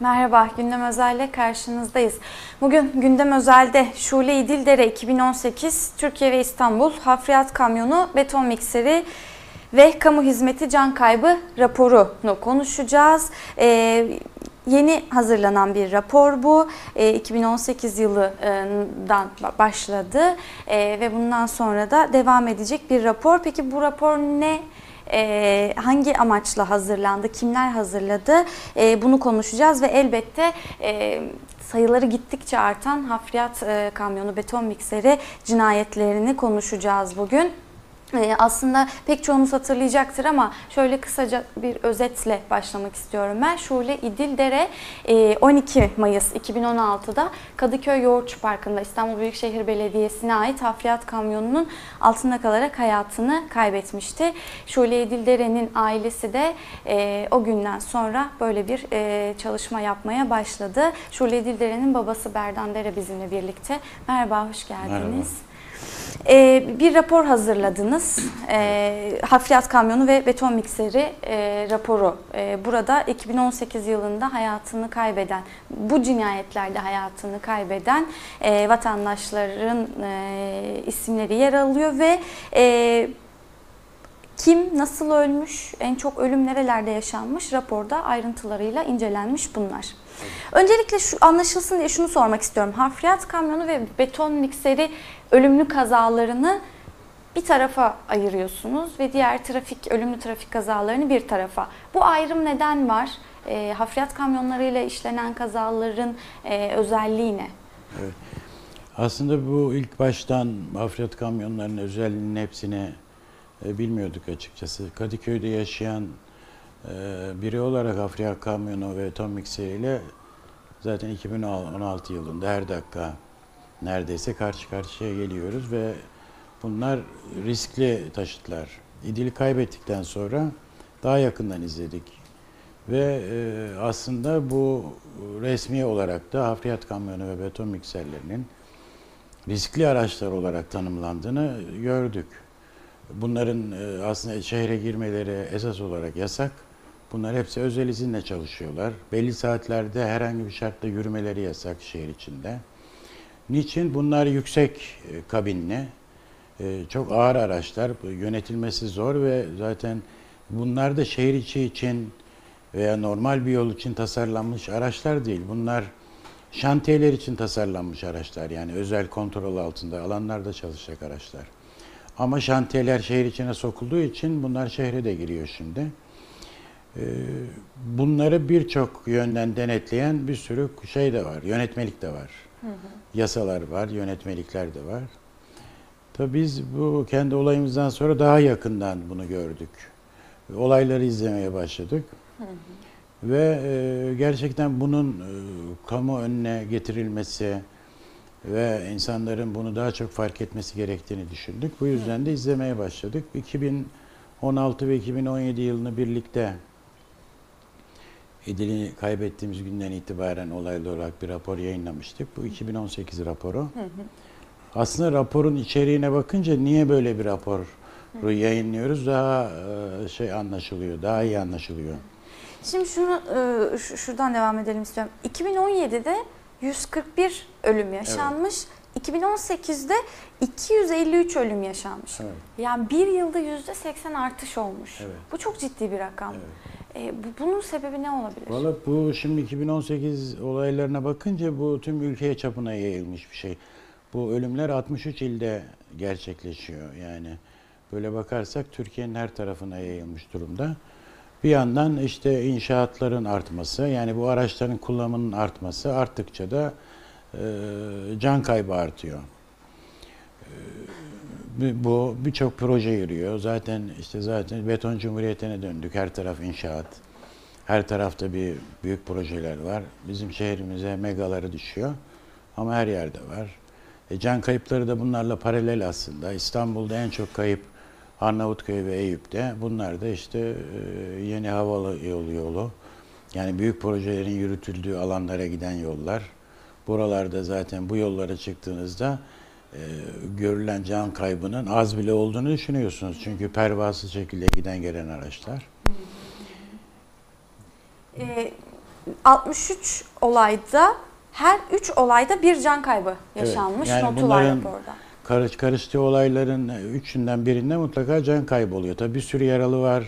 Merhaba, Gündem Özel'le karşınızdayız. Bugün Gündem Özel'de Şule İdildere 2018 Türkiye ve İstanbul Hafriyat Kamyonu Beton Mikseri ve Kamu Hizmeti Can Kaybı raporunu konuşacağız. Ee, yeni hazırlanan bir rapor bu. E, 2018 yılından başladı e, ve bundan sonra da devam edecek bir rapor. Peki bu rapor ne? E, hangi amaçla hazırlandı, kimler hazırladı e, bunu konuşacağız ve elbette e, sayıları gittikçe artan hafriyat e, kamyonu beton mikseri cinayetlerini konuşacağız bugün. Ee, aslında pek çoğunuz hatırlayacaktır ama şöyle kısaca bir özetle başlamak istiyorum ben. Şule İdildere 12 e, Mayıs 2016'da Kadıköy Yoğurtçu Parkı'nda İstanbul Büyükşehir Belediyesi'ne ait hafriyat kamyonunun altında kalarak hayatını kaybetmişti. Şule İdildere'nin ailesi de e, o günden sonra böyle bir e, çalışma yapmaya başladı. Şule İdildere'nin babası Berdan Dere bizimle birlikte. Merhaba, hoş geldiniz. Merhaba. E, bir rapor hazırladınız. E, hafriyat kamyonu ve beton mikseri e, raporu. E, burada 2018 yılında hayatını kaybeden, bu cinayetlerde hayatını kaybeden e, vatandaşların e, isimleri yer alıyor ve e, kim nasıl ölmüş, en çok ölüm nerelerde yaşanmış raporda ayrıntılarıyla incelenmiş bunlar. Öncelikle şu anlaşılsın diye şunu sormak istiyorum. Harfiyat kamyonu ve beton mikseri ölümlü kazalarını bir tarafa ayırıyorsunuz ve diğer trafik ölümlü trafik kazalarını bir tarafa. Bu ayrım neden var? E, hafriyat kamyonlarıyla işlenen kazaların e, özelliği ne? Evet. Aslında bu ilk baştan hafriyat kamyonlarının özelliğinin hepsini e, bilmiyorduk açıkçası. Kadıköy'de yaşayan e, biri olarak hafriyat kamyonu ve ton mikseriyle zaten 2016 yılında her dakika neredeyse karşı karşıya geliyoruz ve bunlar riskli taşıtlar. İdil'i kaybettikten sonra daha yakından izledik. Ve e, aslında bu resmi olarak da hafriyat kamyonu ve beton mikserlerinin riskli araçlar olarak tanımlandığını gördük. Bunların e, aslında şehre girmeleri esas olarak yasak. Bunlar hepsi özel izinle çalışıyorlar. Belli saatlerde herhangi bir şartla yürümeleri yasak şehir içinde. Niçin? Bunlar yüksek e, kabinli, e, çok ağır araçlar, yönetilmesi zor ve zaten bunlar da şehir içi için veya normal bir yol için tasarlanmış araçlar değil. Bunlar şantiyeler için tasarlanmış araçlar yani özel kontrol altında alanlarda çalışacak araçlar. Ama şantiyeler şehir içine sokulduğu için bunlar şehre de giriyor şimdi. Ee, bunları birçok yönden denetleyen bir sürü şey de var, yönetmelik de var. Hı hı. Yasalar var, yönetmelikler de var. Tabii biz bu kendi olayımızdan sonra daha yakından bunu gördük. Olayları izlemeye başladık. Hı hı. Ve e, gerçekten bunun e, kamu önüne getirilmesi ve insanların bunu daha çok fark etmesi gerektiğini düşündük. Bu yüzden de izlemeye başladık. 2016 ve 2017 yılını birlikte İdil'i kaybettiğimiz günden itibaren olaylı olarak bir rapor yayınlamıştık. Bu 2018 raporu. Hı hı. Aslında raporun içeriğine bakınca niye böyle bir rapor yayınlıyoruz daha e, şey anlaşılıyor, daha iyi anlaşılıyor. Şimdi şunu e, şuradan devam edelim istiyorum. 2017'de 141 ölüm yaşanmış. Evet. 2018'de 253 ölüm yaşanmış. Evet. Yani bir yılda %80 artış olmuş. Evet. Bu çok ciddi bir rakam. Evet. E, bunun sebebi ne olabilir? Valla bu şimdi 2018 olaylarına bakınca bu tüm ülkeye çapına yayılmış bir şey. Bu ölümler 63 ilde gerçekleşiyor. Yani böyle bakarsak Türkiye'nin her tarafına yayılmış durumda. Bir yandan işte inşaatların artması, yani bu araçların kullanımının artması arttıkça da e, can kaybı artıyor. E, bu birçok proje yürüyor. Zaten işte zaten beton cumhuriyetine döndük. Her taraf inşaat. Her tarafta bir büyük projeler var. Bizim şehrimize megaları düşüyor. Ama her yerde var. E, can kayıpları da bunlarla paralel aslında. İstanbul'da en çok kayıp Arnavutköy ve Eyüp'te. Bunlar da işte e, yeni havalı yolu yolu. Yani büyük projelerin yürütüldüğü alanlara giden yollar. Buralarda zaten bu yollara çıktığınızda e, görülen can kaybının az bile olduğunu düşünüyorsunuz. Çünkü pervasız şekilde giden gelen araçlar. E, 63 olayda her 3 olayda bir can kaybı Evet, yaşanmış yani notu var bunların- raporda. Karış karıştığı olayların üçünden birinde mutlaka can kaybı oluyor. Tabii bir sürü yaralı var,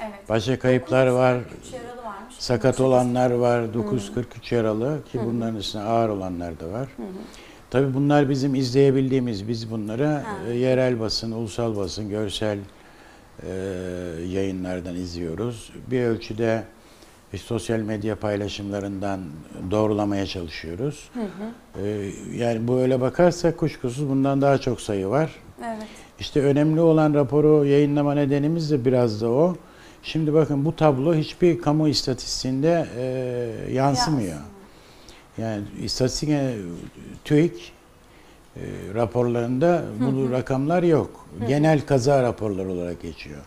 Evet. başka kayıplar var, 3 yaralı varmış. sakat olanlar var, 943 yaralı ki bunların içinde ağır olanlar da var. Tabii bunlar bizim izleyebildiğimiz, biz bunları Ha. e, yerel basın, ulusal basın, görsel e, yayınlardan izliyoruz. Bir ölçüde e, sosyal medya paylaşımlarından doğrulamaya çalışıyoruz. E, yani bu öyle bakarsak kuşkusuz bundan daha çok sayı var. Evet. İşte önemli olan raporu yayınlama nedenimiz de biraz da o. Şimdi bakın bu tablo hiçbir kamu istatistiğinde e, yansımıyor. Yani istatistik e, TÜİK e, raporlarında bu rakamlar yok. Genel kaza raporları olarak geçiyor.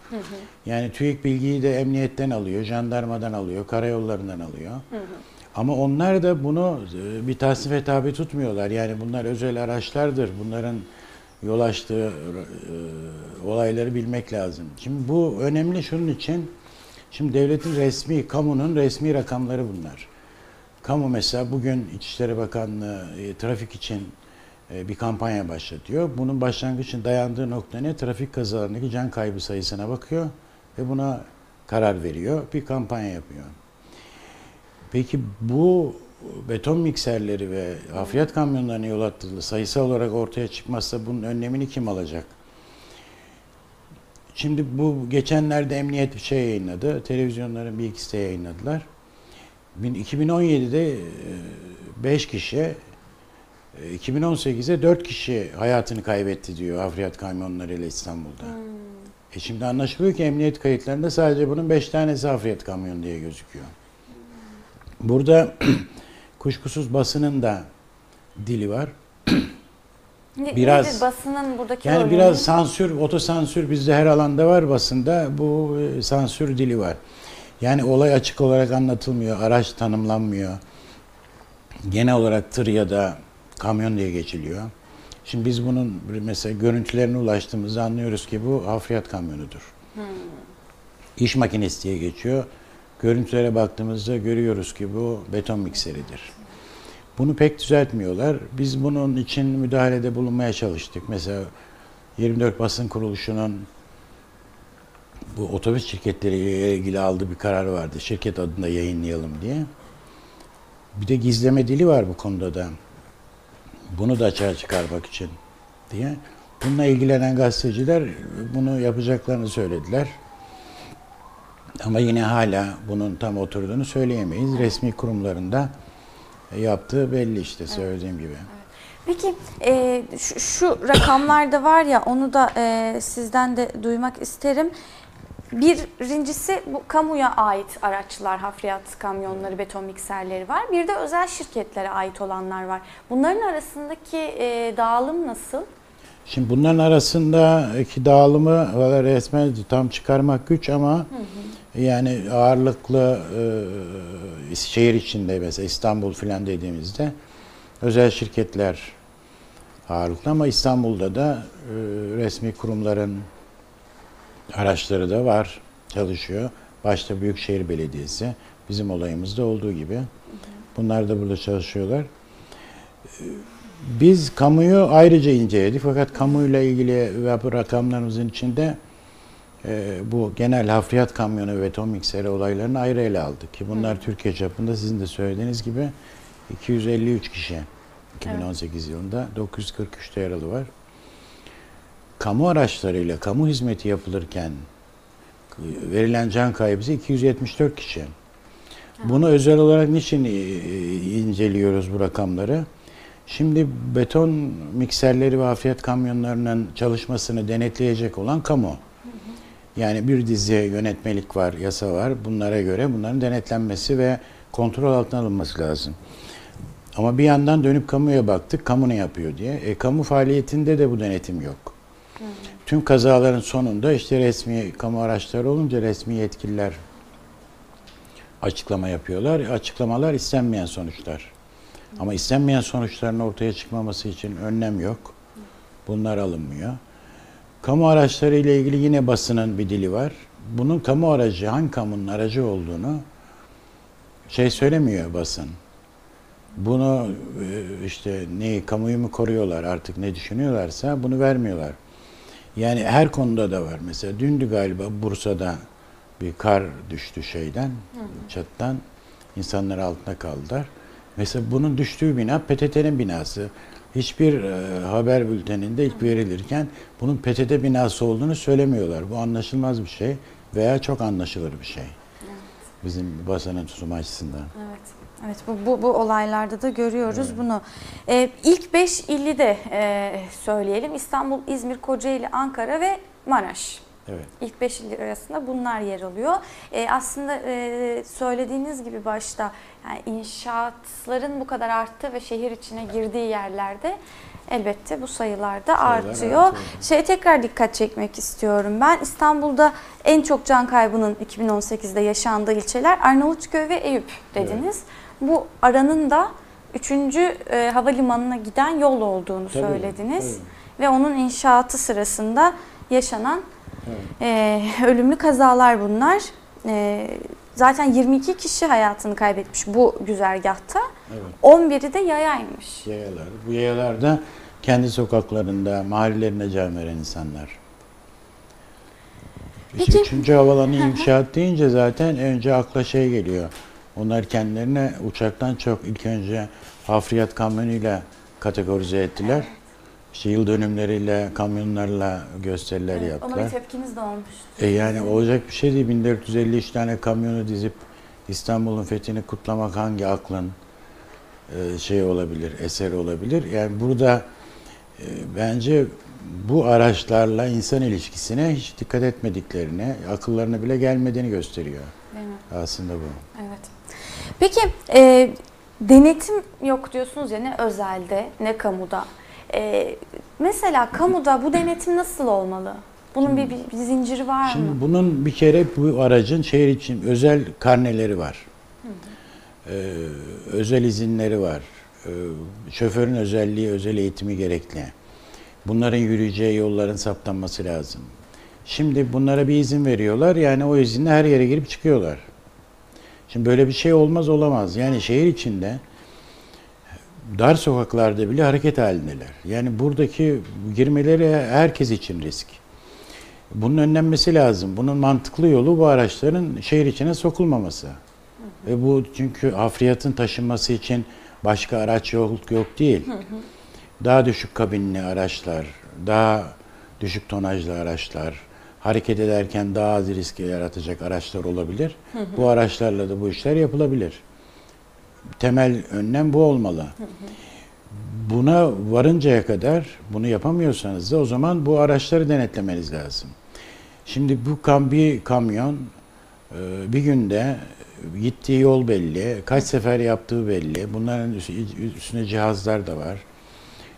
Yani TÜİK bilgiyi de emniyetten alıyor, jandarmadan alıyor, karayollarından alıyor. Ama onlar da bunu e, bir tasnife tabi tutmuyorlar. Yani bunlar özel araçlardır. Bunların yol açtığı e, olayları bilmek lazım. Şimdi bu önemli şunun için. Şimdi devletin resmi, kamunun resmi rakamları bunlar. Kamu mesela bugün İçişleri Bakanlığı e, trafik için bir kampanya başlatıyor. Bunun başlangıç için dayandığı nokta ne? Trafik kazalarındaki can kaybı sayısına bakıyor ve buna karar veriyor. Bir kampanya yapıyor. Peki bu beton mikserleri ve hafriyat kamyonlarının yol attığı sayısal olarak ortaya çıkmazsa bunun önlemini kim alacak? Şimdi bu geçenlerde emniyet bir şey yayınladı. Televizyonların bir ikisi de yayınladılar. Bin- 2017'de 5 kişi, e, 2018'de 4 kişi hayatını kaybetti diyor hafriyat kamyonlarıyla İstanbul'da. E şimdi anlaşılıyor ki emniyet kayıtlarında sadece bunun 5 tanesi hafriyat kamyonu diye gözüküyor. Burada kuşkusuz basının da dili var. Ne- Biraz- nedir basının buradaki Yani rolü? biraz sansür, otosansür bizde her alanda var basında. Bu e, sansür dili var. Yani olay açık olarak anlatılmıyor, araç tanımlanmıyor. Genel olarak tır ya da kamyon diye geçiliyor. Şimdi biz bunun mesela görüntülerine ulaştığımızda anlıyoruz ki bu hafriyat kamyonudur. İş makinesi diye geçiyor. Görüntülere baktığımızda görüyoruz ki bu beton mikseridir. Bunu pek düzeltmiyorlar. Biz bunun için müdahalede bulunmaya çalıştık. Mesela 24 Basın Kuruluşu'nun bu otobüs şirketleriyle ilgili aldığı bir karar vardı. Şirket adında yayınlayalım diye. Bir de gizleme dili var bu konuda da. Bunu da açığa çıkarmak için diye. Bununla ilgilenen gazeteciler bunu yapacaklarını söylediler. Ama yine hala bunun tam oturduğunu söyleyemeyiz. Resmi kurumlarında yaptığı belli işte söylediğim gibi. Peki e, şu, şu rakamlar da var ya onu da e, sizden de duymak isterim. Birincisi bu kamuya ait araçlar, hafriyat kamyonları, beton mikserleri var. Bir de özel şirketlere ait olanlar var. Bunların arasındaki e, dağılım nasıl? Şimdi bunların arasındaki dağılımı valla resmen tam çıkarmak güç ama yani ağırlıklı e, şehir içinde mesela İstanbul filan dediğimizde özel şirketler ağırlıklı ama İstanbul'da da e, resmi kurumların araçları da var, çalışıyor. Başta Büyükşehir Belediyesi, bizim olayımızda olduğu gibi. Bunlar da burada çalışıyorlar. Biz kamuyu ayrıca inceledik fakat kamuyla ilgili ve bu rakamlarımızın içinde e, bu genel hafriyat kamyonu ve beton mikseri olaylarını ayrı ele aldık. Ki bunlar Türkiye çapında sizin de söylediğiniz gibi 253 kişi 2018 yılında 943 de yaralı var. Kamu araçlarıyla kamu hizmeti yapılırken e, verilen can kaybı ise 274 kişi. Bunu özel olarak niçin e, inceliyoruz bu rakamları? Şimdi beton mikserleri ve hafriyat kamyonlarının çalışmasını denetleyecek olan kamu. Yani bir dizi yönetmelik var, yasa var. Bunlara göre bunların denetlenmesi ve kontrol altına alınması lazım. Ama bir yandan dönüp kamuya baktık, kamu ne yapıyor diye. E, kamu faaliyetinde de bu denetim yok. Tüm kazaların sonunda işte resmi kamu araçları olunca resmi yetkililer açıklama yapıyorlar. Açıklamalar istenmeyen sonuçlar. Ama istenmeyen sonuçların ortaya çıkmaması için önlem yok. Bunlar alınmıyor. Kamu araçları ile ilgili yine basının bir dili var. Bunun kamu aracı, hangi kamunun aracı olduğunu şey söylemiyor basın. Bunu e, işte neyi kamuyu mu koruyorlar artık ne düşünüyorlarsa bunu vermiyorlar. Yani her konuda da var. Mesela dündü galiba Bursa'da bir kar düştü şeyden, çattan. İnsanlar altında kaldılar. Mesela bunun düştüğü bina PTT'nin binası. Hiçbir e, haber bülteninde ilk verilirken bunun PTT binası olduğunu söylemiyorlar. Bu anlaşılmaz bir şey veya çok anlaşılır bir şey. Bizim basının tutumu açısından. Evet. Evet bu, bu, bu olaylarda da görüyoruz bunu. Ee, ilk 5 ili de e, söyleyelim. İstanbul, İzmir, Kocaeli, Ankara ve Maraş. Evet. İlk 5 il arasında bunlar yer alıyor. Ee, aslında e, söylediğiniz gibi başta yani inşaatların bu kadar arttığı ve şehir içine girdiği yerlerde elbette bu sayılar da Sayılar artıyor. artıyor. Şeye tekrar dikkat çekmek istiyorum ben. İstanbul'da en çok can kaybının 2018'de yaşandığı ilçeler Arnavutköy ve Eyüp dediniz. Bu aranın da 3. E, havalimanına giden yol olduğunu Tabii, söylediniz. tabii. Ve onun inşaatı sırasında yaşanan e, ölümlü kazalar bunlar. E, zaten 22 kişi hayatını kaybetmiş bu güzergahta. Evet. 11'i de yayaymış. Yayalar. Bu yayalarda kendi sokaklarında, mahallelerine can veren insanlar. İşte Peki- Üçüncü havalanı inşaat deyince zaten önce akla şey geliyor. Onlar kendilerine uçaktan çok ilk önce hafriyat kamyonuyla kategorize ettiler. İşte yıl dönümleriyle, kamyonlarla gösteriler Ona yaptılar. bir tepkiniz de olmuş. E yani olacak bir şey değil. 1453 tane kamyonu dizip İstanbul'un fethini kutlamak hangi aklın şey olabilir, eser olabilir? Yani burada e, bence bu araçlarla insan ilişkisine hiç dikkat etmediklerini, akıllarına bile gelmediğini gösteriyor Değil mi? aslında bu. Evet. Peki e, denetim yok diyorsunuz ya ne özelde ne kamuda. E, mesela kamuda bu denetim nasıl olmalı? Bunun bir, bir, bir zinciri var mı? Şimdi bunun bir kere bu aracın şehir için özel karneleri var. Ee, özel izinleri var. Ee, şoförün özelliği, özel eğitimi gerekli. Bunların yürüyeceği yolların saptanması lazım. Şimdi bunlara bir izin veriyorlar. Yani o izinle her yere girip çıkıyorlar. Şimdi böyle bir şey olmaz olamaz. Yani şehir içinde dar sokaklarda bile hareket halindeler. Yani buradaki girmeleri herkes için risk. Bunun önlenmesi lazım. Bunun mantıklı yolu bu araçların şehir içine sokulmaması. Ve bu çünkü hafriyatın taşınması için başka araç yok, yok değil. Daha düşük kabinli araçlar, daha düşük tonajlı araçlar, hareket ederken daha az risk yaratacak araçlar olabilir. Bu araçlarla da bu işler yapılabilir. Temel önlem bu olmalı. Buna varıncaya kadar bunu yapamıyorsanız da o zaman bu araçları denetlemeniz lazım. Şimdi bu kam bir kamyon e, bir günde gittiği yol belli, kaç sefer yaptığı belli. Bunların üst- üstüne cihazlar da var.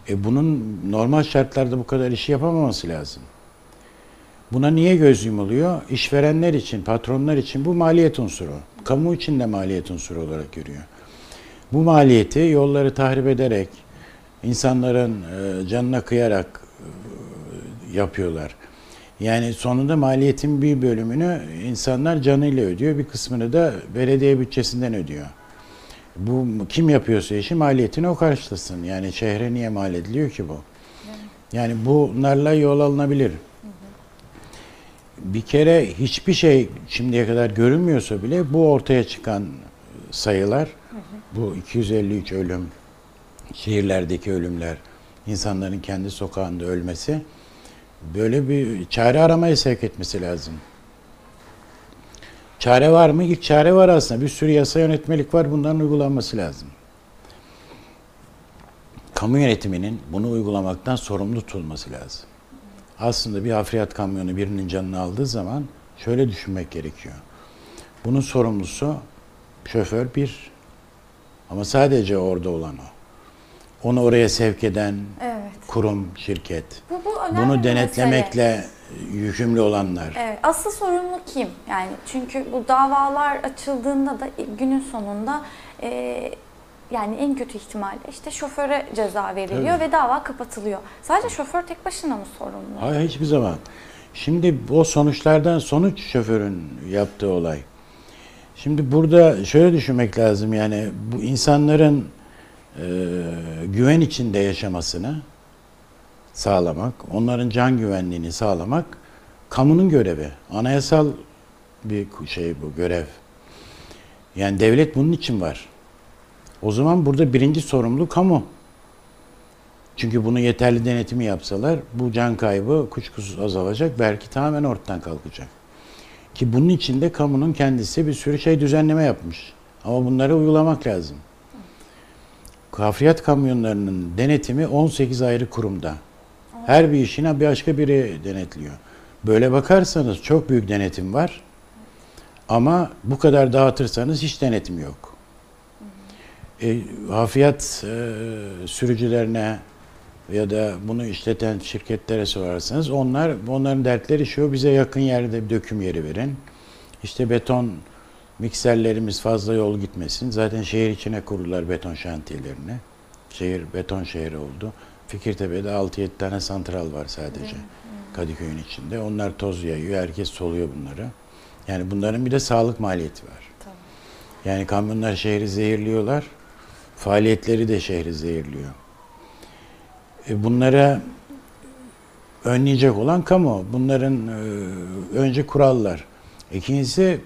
E bunun normal şartlarda bu kadar işi yapamaması lazım. Buna niye göz yumuluyor? İşverenler için, patronlar için bu maliyet unsuru. Kamu için de maliyet unsuru olarak görüyor. Bu maliyeti yolları tahrip ederek, insanların e, canına kıyarak e, yapıyorlar. Yani sonunda maliyetin bir bölümünü insanlar canıyla ödüyor, bir kısmını da belediye bütçesinden ödüyor. Bu kim yapıyorsa işi maliyetini o karşılasın. Yani şehre niye mal ediliyor ki bu? Yani bunlarla yol alınabilir. Bir kere hiçbir şey şimdiye kadar görünmüyorsa bile bu ortaya çıkan sayılar, bu 253 ölüm, şehirlerdeki ölümler, insanların kendi sokağında ölmesi böyle bir çare aramaya sevk etmesi lazım. Çare var mı? İlk çare var aslında. Bir sürü yasa yönetmelik var. Bunların uygulanması lazım. Kamu yönetiminin bunu uygulamaktan sorumlu tutulması lazım. Aslında bir hafriyat kamyonu birinin canını aldığı zaman şöyle düşünmek gerekiyor. Bunun sorumlusu şoför bir. Ama sadece orada olan o. Onu oraya sevk eden Evet. kurum, şirket. Bu, bu Bunu mesele. denetlemekle yükümlü olanlar. Evet, asıl sorumlu kim? Yani çünkü bu davalar açıldığında da günün sonunda e, yani en kötü ihtimalle işte şoföre ceza veriliyor Tabii. ve dava kapatılıyor. Sadece şoför tek başına mı sorumlu? Hayır hiçbir zaman. Şimdi o sonuçlardan sonuç şoförün yaptığı olay. Şimdi burada şöyle düşünmek lazım yani bu insanların e, güven içinde yaşamasını sağlamak, onların can güvenliğini sağlamak kamunun görevi. Anayasal bir şey bu görev. Yani devlet bunun için var. O zaman burada birinci sorumlu kamu. Çünkü bunu yeterli denetimi yapsalar bu can kaybı kuşkusuz azalacak. Belki tamamen ortadan kalkacak. Ki bunun için de kamunun kendisi bir sürü şey düzenleme yapmış. Ama bunları uygulamak lazım. Kafriyat kamyonlarının denetimi 18 ayrı kurumda. Her bir işine bir başka biri denetliyor. Böyle bakarsanız çok büyük denetim var. Ama bu kadar dağıtırsanız hiç denetim yok. E, hafriyat e, sürücülerine ya da bunu işleten şirketlere sorarsanız onlar onların dertleri şu bize yakın yerde bir döküm yeri verin. İşte beton mikserlerimiz fazla yol gitmesin. Zaten şehir içine kurdular beton şantiyelerini. Şehir beton şehri oldu. Fikirtepe'de 6-7 tane santral var sadece. Kadıköy'ün içinde. Onlar toz yayıyor. Herkes soluyor bunları. Yani bunların bir de sağlık maliyeti var. Yani kamyonlar şehri zehirliyorlar. Faaliyetleri de şehri zehirliyor. E, bunlara önleyecek olan kamu. Bunların e, önce kurallar. İkincisi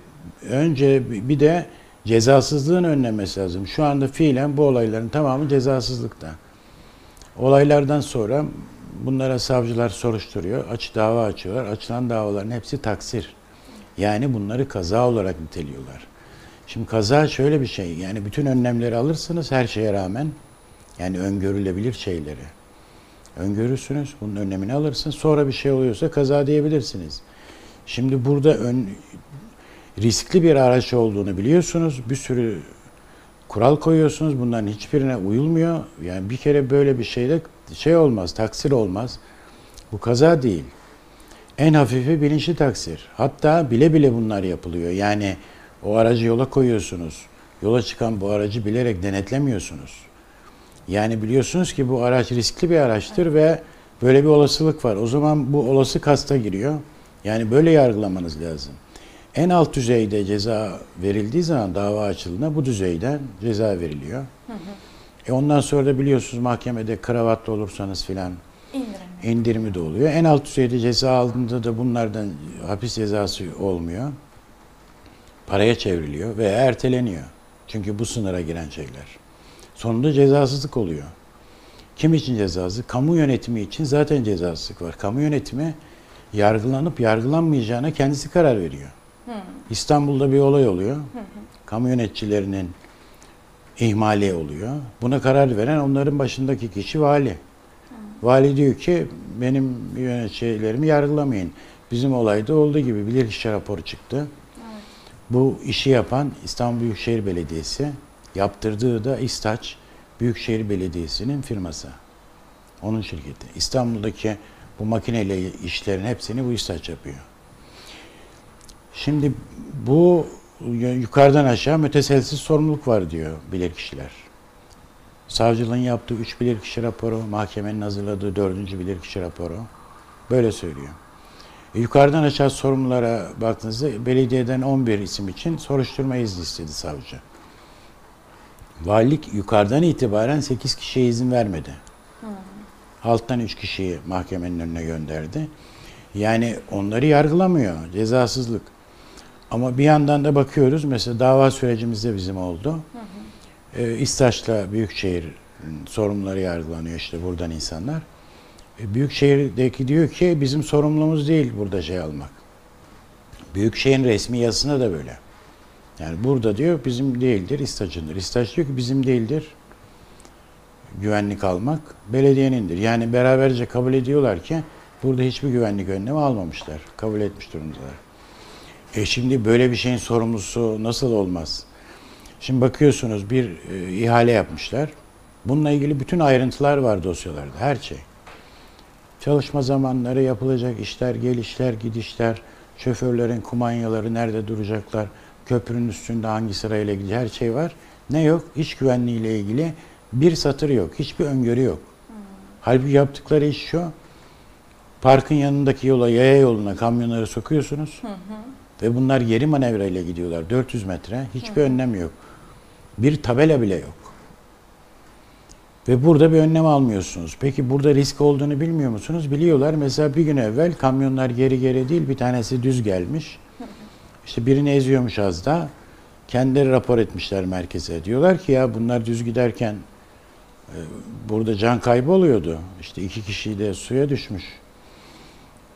önce bir de cezasızlığın önlenmesi lazım. Şu anda fiilen bu olayların tamamı cezasızlıkta. Olaylardan sonra bunlara savcılar soruşturuyor, açı dava açıyorlar. Açılan davaların hepsi taksir. Yani bunları kaza olarak niteliyorlar. Şimdi kaza şöyle bir şey. Yani bütün önlemleri alırsınız her şeye rağmen. Yani öngörülebilir şeyleri. Öngörürsünüz, bunun önlemini alırsınız. Sonra bir şey oluyorsa kaza diyebilirsiniz. Şimdi burada ön, riskli bir araç olduğunu biliyorsunuz. Bir sürü kural koyuyorsunuz. Bunların hiçbirine uyulmuyor. Yani bir kere böyle bir şeyde şey olmaz, taksir olmaz. Bu kaza değil. En hafifi bilinçli taksir. Hatta bile bile bunlar yapılıyor. Yani o aracı yola koyuyorsunuz. Yola çıkan bu aracı bilerek denetlemiyorsunuz. Yani biliyorsunuz ki bu araç riskli bir araçtır ve böyle bir olasılık var. O zaman bu olası kasta giriyor. Yani böyle yargılamanız lazım. En alt düzeyde ceza verildiği zaman dava açıldığında bu düzeyden ceza veriliyor. E ondan sonra da biliyorsunuz mahkemede kravatlı olursanız filan İndirim. indirimi de oluyor. En alt düzeyde ceza aldığında da bunlardan hapis cezası olmuyor. Paraya çevriliyor veya erteleniyor. Çünkü bu sınıra giren şeyler. Sonunda cezasızlık oluyor. Kim için cezasızlık? Kamu yönetimi için zaten cezasızlık var. Kamu yönetimi yargılanıp yargılanmayacağına kendisi karar veriyor. İstanbul'da bir olay oluyor. Kamu yöneticilerinin ihmali oluyor. Buna karar veren onların başındaki kişi vali. Vali diyor ki benim yöneticilerimi yargılamayın. Bizim olayda olduğu gibi bilirkişi raporu çıktı. Bu işi yapan İstanbul Büyükşehir Belediyesi yaptırdığı da İstaç Büyükşehir Belediyesi'nin firması. Onun şirketi. İstanbul'daki bu makineyle işlerin hepsini bu İstaç yapıyor. Şimdi bu yukarıdan aşağı müteselsiz sorumluluk var diyor bilirkişiler. Savcılığın yaptığı üç bilirkişi raporu, mahkemenin hazırladığı dördüncü bilirkişi raporu böyle söylüyor. Yukarıdan aşağı sorumlulara baktığınızda belediyeden 11 isim için soruşturma izni istedi savcı. Valilik yukarıdan itibaren 8 kişiye izin vermedi. Alttan 3 kişiyi mahkemenin önüne gönderdi. Yani onları yargılamıyor. Cezasızlık. Ama bir yandan da bakıyoruz mesela dava sürecimizde bizim oldu. Ee, İstaç'la Büyükşehir sorumluları yargılanıyor işte buradan insanlar. E, Büyükşehir'deki diyor ki bizim sorumluluğumuz değil burada şey almak. Büyükşehir'in resmi yazısında da böyle. Yani burada diyor bizim değildir, İstaç'ındır. İstaç diyor ki bizim değildir. Güvenlik almak belediyenindir. Yani beraberce kabul ediyorlar ki burada hiçbir güvenlik önlemi almamışlar. Kabul etmiş durumdalar. E şimdi böyle bir şeyin sorumlusu nasıl olmaz? Şimdi bakıyorsunuz bir e, ihale yapmışlar. Bununla ilgili bütün ayrıntılar var dosyalarda, her şey. Çalışma zamanları, yapılacak işler, gelişler, gidişler, şoförlerin kumanyaları nerede duracaklar, köprünün üstünde hangi sırayla gidecek her şey var. Ne yok? İş güvenliği ile ilgili bir satır yok, hiçbir öngörü yok. Halbuki yaptıkları iş şu, parkın yanındaki yola, yaya yoluna kamyonları sokuyorsunuz Ve bunlar geri manevra ile gidiyorlar. 400 metre. Hiçbir önlem yok. Bir tabela bile yok. Ve burada bir önlem almıyorsunuz. Peki burada risk olduğunu bilmiyor musunuz? Biliyorlar. Mesela bir gün evvel kamyonlar geri geri değil bir tanesi düz gelmiş. İşte birini eziyormuş az da. Kendileri rapor etmişler merkeze. Diyorlar ki ya bunlar düz giderken e, burada can kaybı oluyordu. İşte iki kişi de suya düşmüş.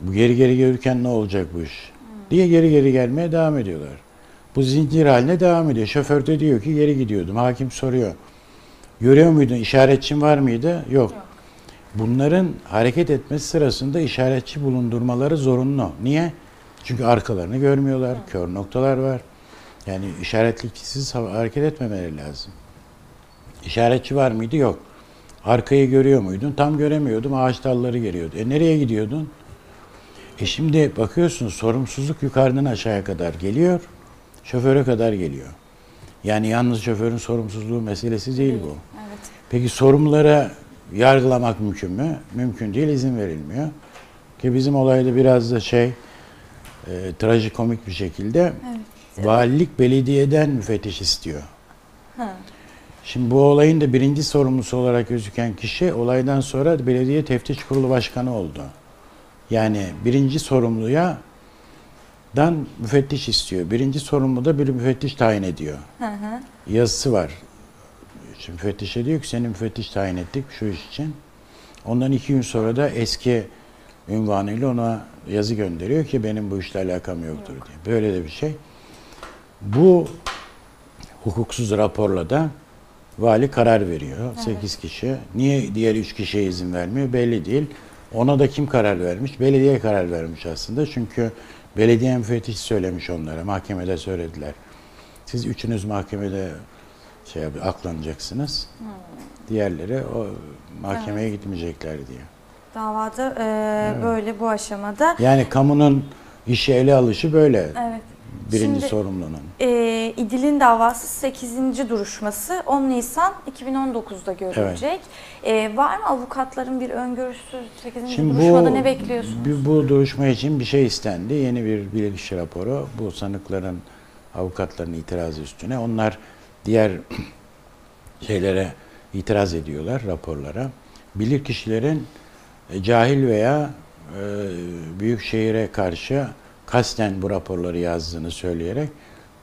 Bu geri geri gelirken ne olacak bu iş? Diye geri geri gelmeye devam ediyorlar. Bu zincir haline devam ediyor. Şoför de diyor ki geri gidiyordum. Hakim soruyor. Görüyor muydun? İşaretçin var mıydı? Yok. Bunların hareket etmesi sırasında işaretçi bulundurmaları zorunlu. Niye? Çünkü arkalarını görmüyorlar. Kör noktalar var. Yani işaretlisiz hareket etmemeleri lazım. İşaretçi var mıydı? Yok. Arkayı görüyor muydun? Tam göremiyordum. Ağaç dalları geliyordu. E nereye gidiyordun? E şimdi bakıyorsun sorumsuzluk yukarıdan aşağıya kadar geliyor. Şoföre kadar geliyor. Yani yalnız şoförün sorumsuzluğu meselesi değil bu. Evet. Peki sorumlulara yargılamak mümkün mü? Mümkün değil, izin verilmiyor. Ki bizim olayda biraz da şey, e, trajikomik bir şekilde valilik belediyeden müfettiş istiyor. Ha. Şimdi bu olayın da birinci sorumlusu olarak gözüken kişi olaydan sonra belediye teftiş kurulu başkanı oldu. Yani birinci sorumluya dan müfettiş istiyor. Birinci sorumlu da bir müfettiş tayin ediyor. Hı hı. Yazısı var. Şimdi müfettişe diyor ki seni müfettiş tayin ettik şu iş için. Ondan iki gün sonra da eski ünvanıyla ona yazı gönderiyor ki benim bu işle alakam yoktur diye. Böyle de bir şey. Bu hukuksuz raporla da vali karar veriyor. 8 kişi. Niye diğer 3 kişiye izin vermiyor belli değil. Ona da kim karar vermiş? Belediye karar vermiş aslında. Çünkü belediye müfettişi söylemiş onlara. Mahkemede söylediler. Siz üçünüz mahkemede şey aklanacaksınız. Diğerleri o mahkemeye gitmeyecekler diye. Davada e, böyle bu aşamada. Yani kamunun işi ele alışı böyle. Evet. Birinci Şimdi- sorumlunun. E, İdil'in davası 8. duruşması 10 Nisan 2019'da görülecek. E, var mı avukatların bir öngörüsü 8. Şimdi duruşmada bu, ne bekliyorsunuz? bu, bu duruşma için bir şey istendi. Yeni bir bilirkişi raporu. Bu sanıkların avukatların itirazı üstüne. Onlar diğer şeylere itiraz ediyorlar, raporlara. Bilirkişilerin e, cahil veya e, büyük şehire karşı kasten bu raporları yazdığını söyleyerek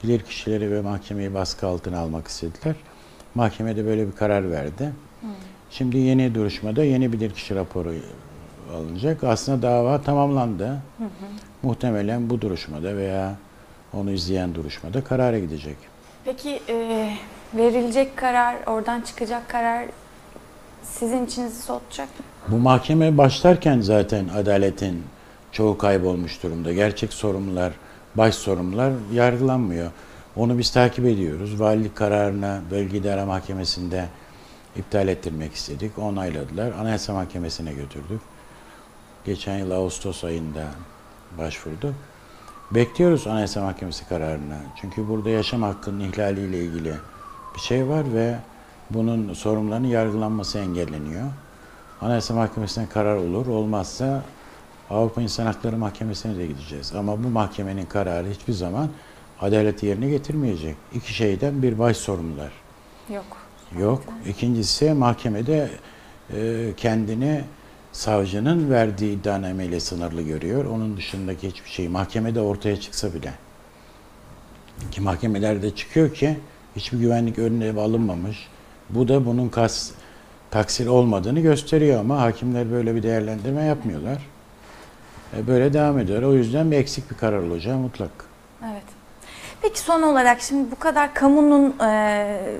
bilirkişileri ve mahkemeyi baskı altına almak istediler. Mahkeme de böyle bir karar verdi. Şimdi yeni duruşmada yeni bilirkişi raporu alınacak. Aslında dava tamamlandı. Muhtemelen bu duruşmada veya onu izleyen duruşmada karara gidecek. Peki e, verilecek karar, oradan çıkacak karar sizin içinizi soğutacak mı? Bu mahkeme başlarken zaten adaletin çoğu kaybolmuş durumda. Gerçek sorumlular, baş sorumlular yargılanmıyor. Onu biz takip ediyoruz. Valilik kararına Bölge İdare Mahkemesi'nde iptal ettirmek istedik. Onayladılar. Anayasa Mahkemesi'ne götürdük. Geçen yıl Ağustos ayında başvurduk. Bekliyoruz Anayasa Mahkemesi kararını. Çünkü burada yaşam hakkının ihlaliyle ilgili bir şey var ve bunun sorumlularının yargılanması engelleniyor. Anayasa Mahkemesi'ne karar olur. Olmazsa Avrupa İnsan Hakları Mahkemesi'ne de gideceğiz. Ama bu mahkemenin kararı hiçbir zaman adaleti yerine getirmeyecek. İki şeyden bir baş sorumlular. Yok. Yok. İkincisi mahkemede e, kendini savcının verdiği iddianameyle sınırlı görüyor. Onun dışındaki hiçbir şey mahkemede ortaya çıksa bile. Ki mahkemelerde çıkıyor ki hiçbir güvenlik önlemi alınmamış. Bu da bunun kas taksir olmadığını gösteriyor ama hakimler böyle bir değerlendirme yapmıyorlar. E, böyle devam ediyor. O yüzden bir eksik bir karar olacağı mutlak. Evet. Peki son olarak şimdi bu kadar kamunun e,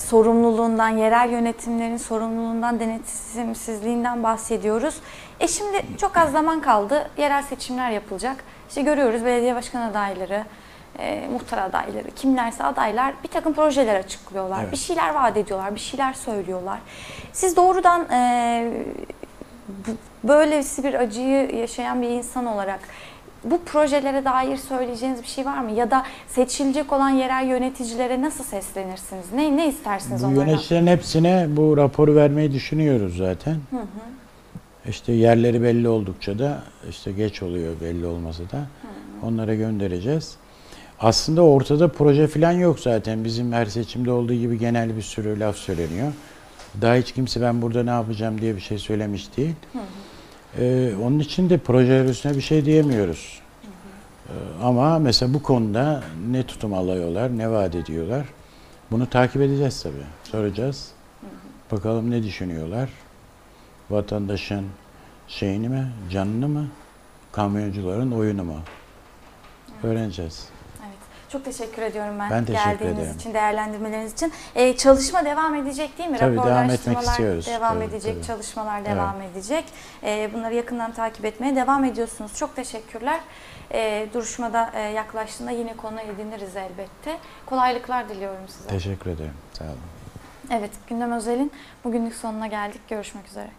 sorumluluğundan, yerel yönetimlerin sorumluluğundan, denetimsizliğinden bahsediyoruz. E şimdi çok az zaman kaldı. Yerel seçimler yapılacak. İşte görüyoruz belediye başkan adayları, e, muhtar adayları, kimlerse adaylar bir takım projeler açıklıyorlar. Evet. Bir şeyler vaat ediyorlar, bir şeyler söylüyorlar. Siz doğrudan e, böylesi bir acıyı yaşayan bir insan olarak bu projelere dair söyleyeceğiniz bir şey var mı? Ya da seçilecek olan yerel yöneticilere nasıl seslenirsiniz? Ne ne istersiniz Bu onlardan? yöneticilerin hepsine bu raporu vermeyi düşünüyoruz zaten. İşte yerleri belli oldukça da işte geç oluyor belli olmasa da Onlara göndereceğiz. Aslında ortada proje falan yok zaten. Bizim her seçimde olduğu gibi genel bir sürü laf söyleniyor. Daha hiç kimse ben burada ne yapacağım diye bir şey söylemiş değil. Ee, onun için de projeler üstüne bir şey diyemiyoruz. Ee, ama mesela bu konuda ne tutum alıyorlar, ne vaat ediyorlar. Bunu takip edeceğiz tabii. Soracağız. Bakalım ne düşünüyorlar. Vatandaşın şeyini mi, canını mı, kamyoncuların oyunu mu? Öğreneceğiz. Evet. Çok teşekkür ediyorum ben, Ben teşekkür geldiğiniz ederim. için, değerlendirmeleriniz için. Ee, çalışma devam edecek değil mi? Tabii, devam etmek istiyoruz. Devam Tabii, edecek, tabii. çalışmalar devam edecek. Ee, bunları yakından takip etmeye devam ediyorsunuz. Çok teşekkürler. Ee, duruşmada e, yaklaştığında yine konu ediniriz elbette. Kolaylıklar diliyorum size. Teşekkür ederim. Sağ olun. Evet, Gündem Özel'in bugünlük sonuna geldik. Görüşmek üzere.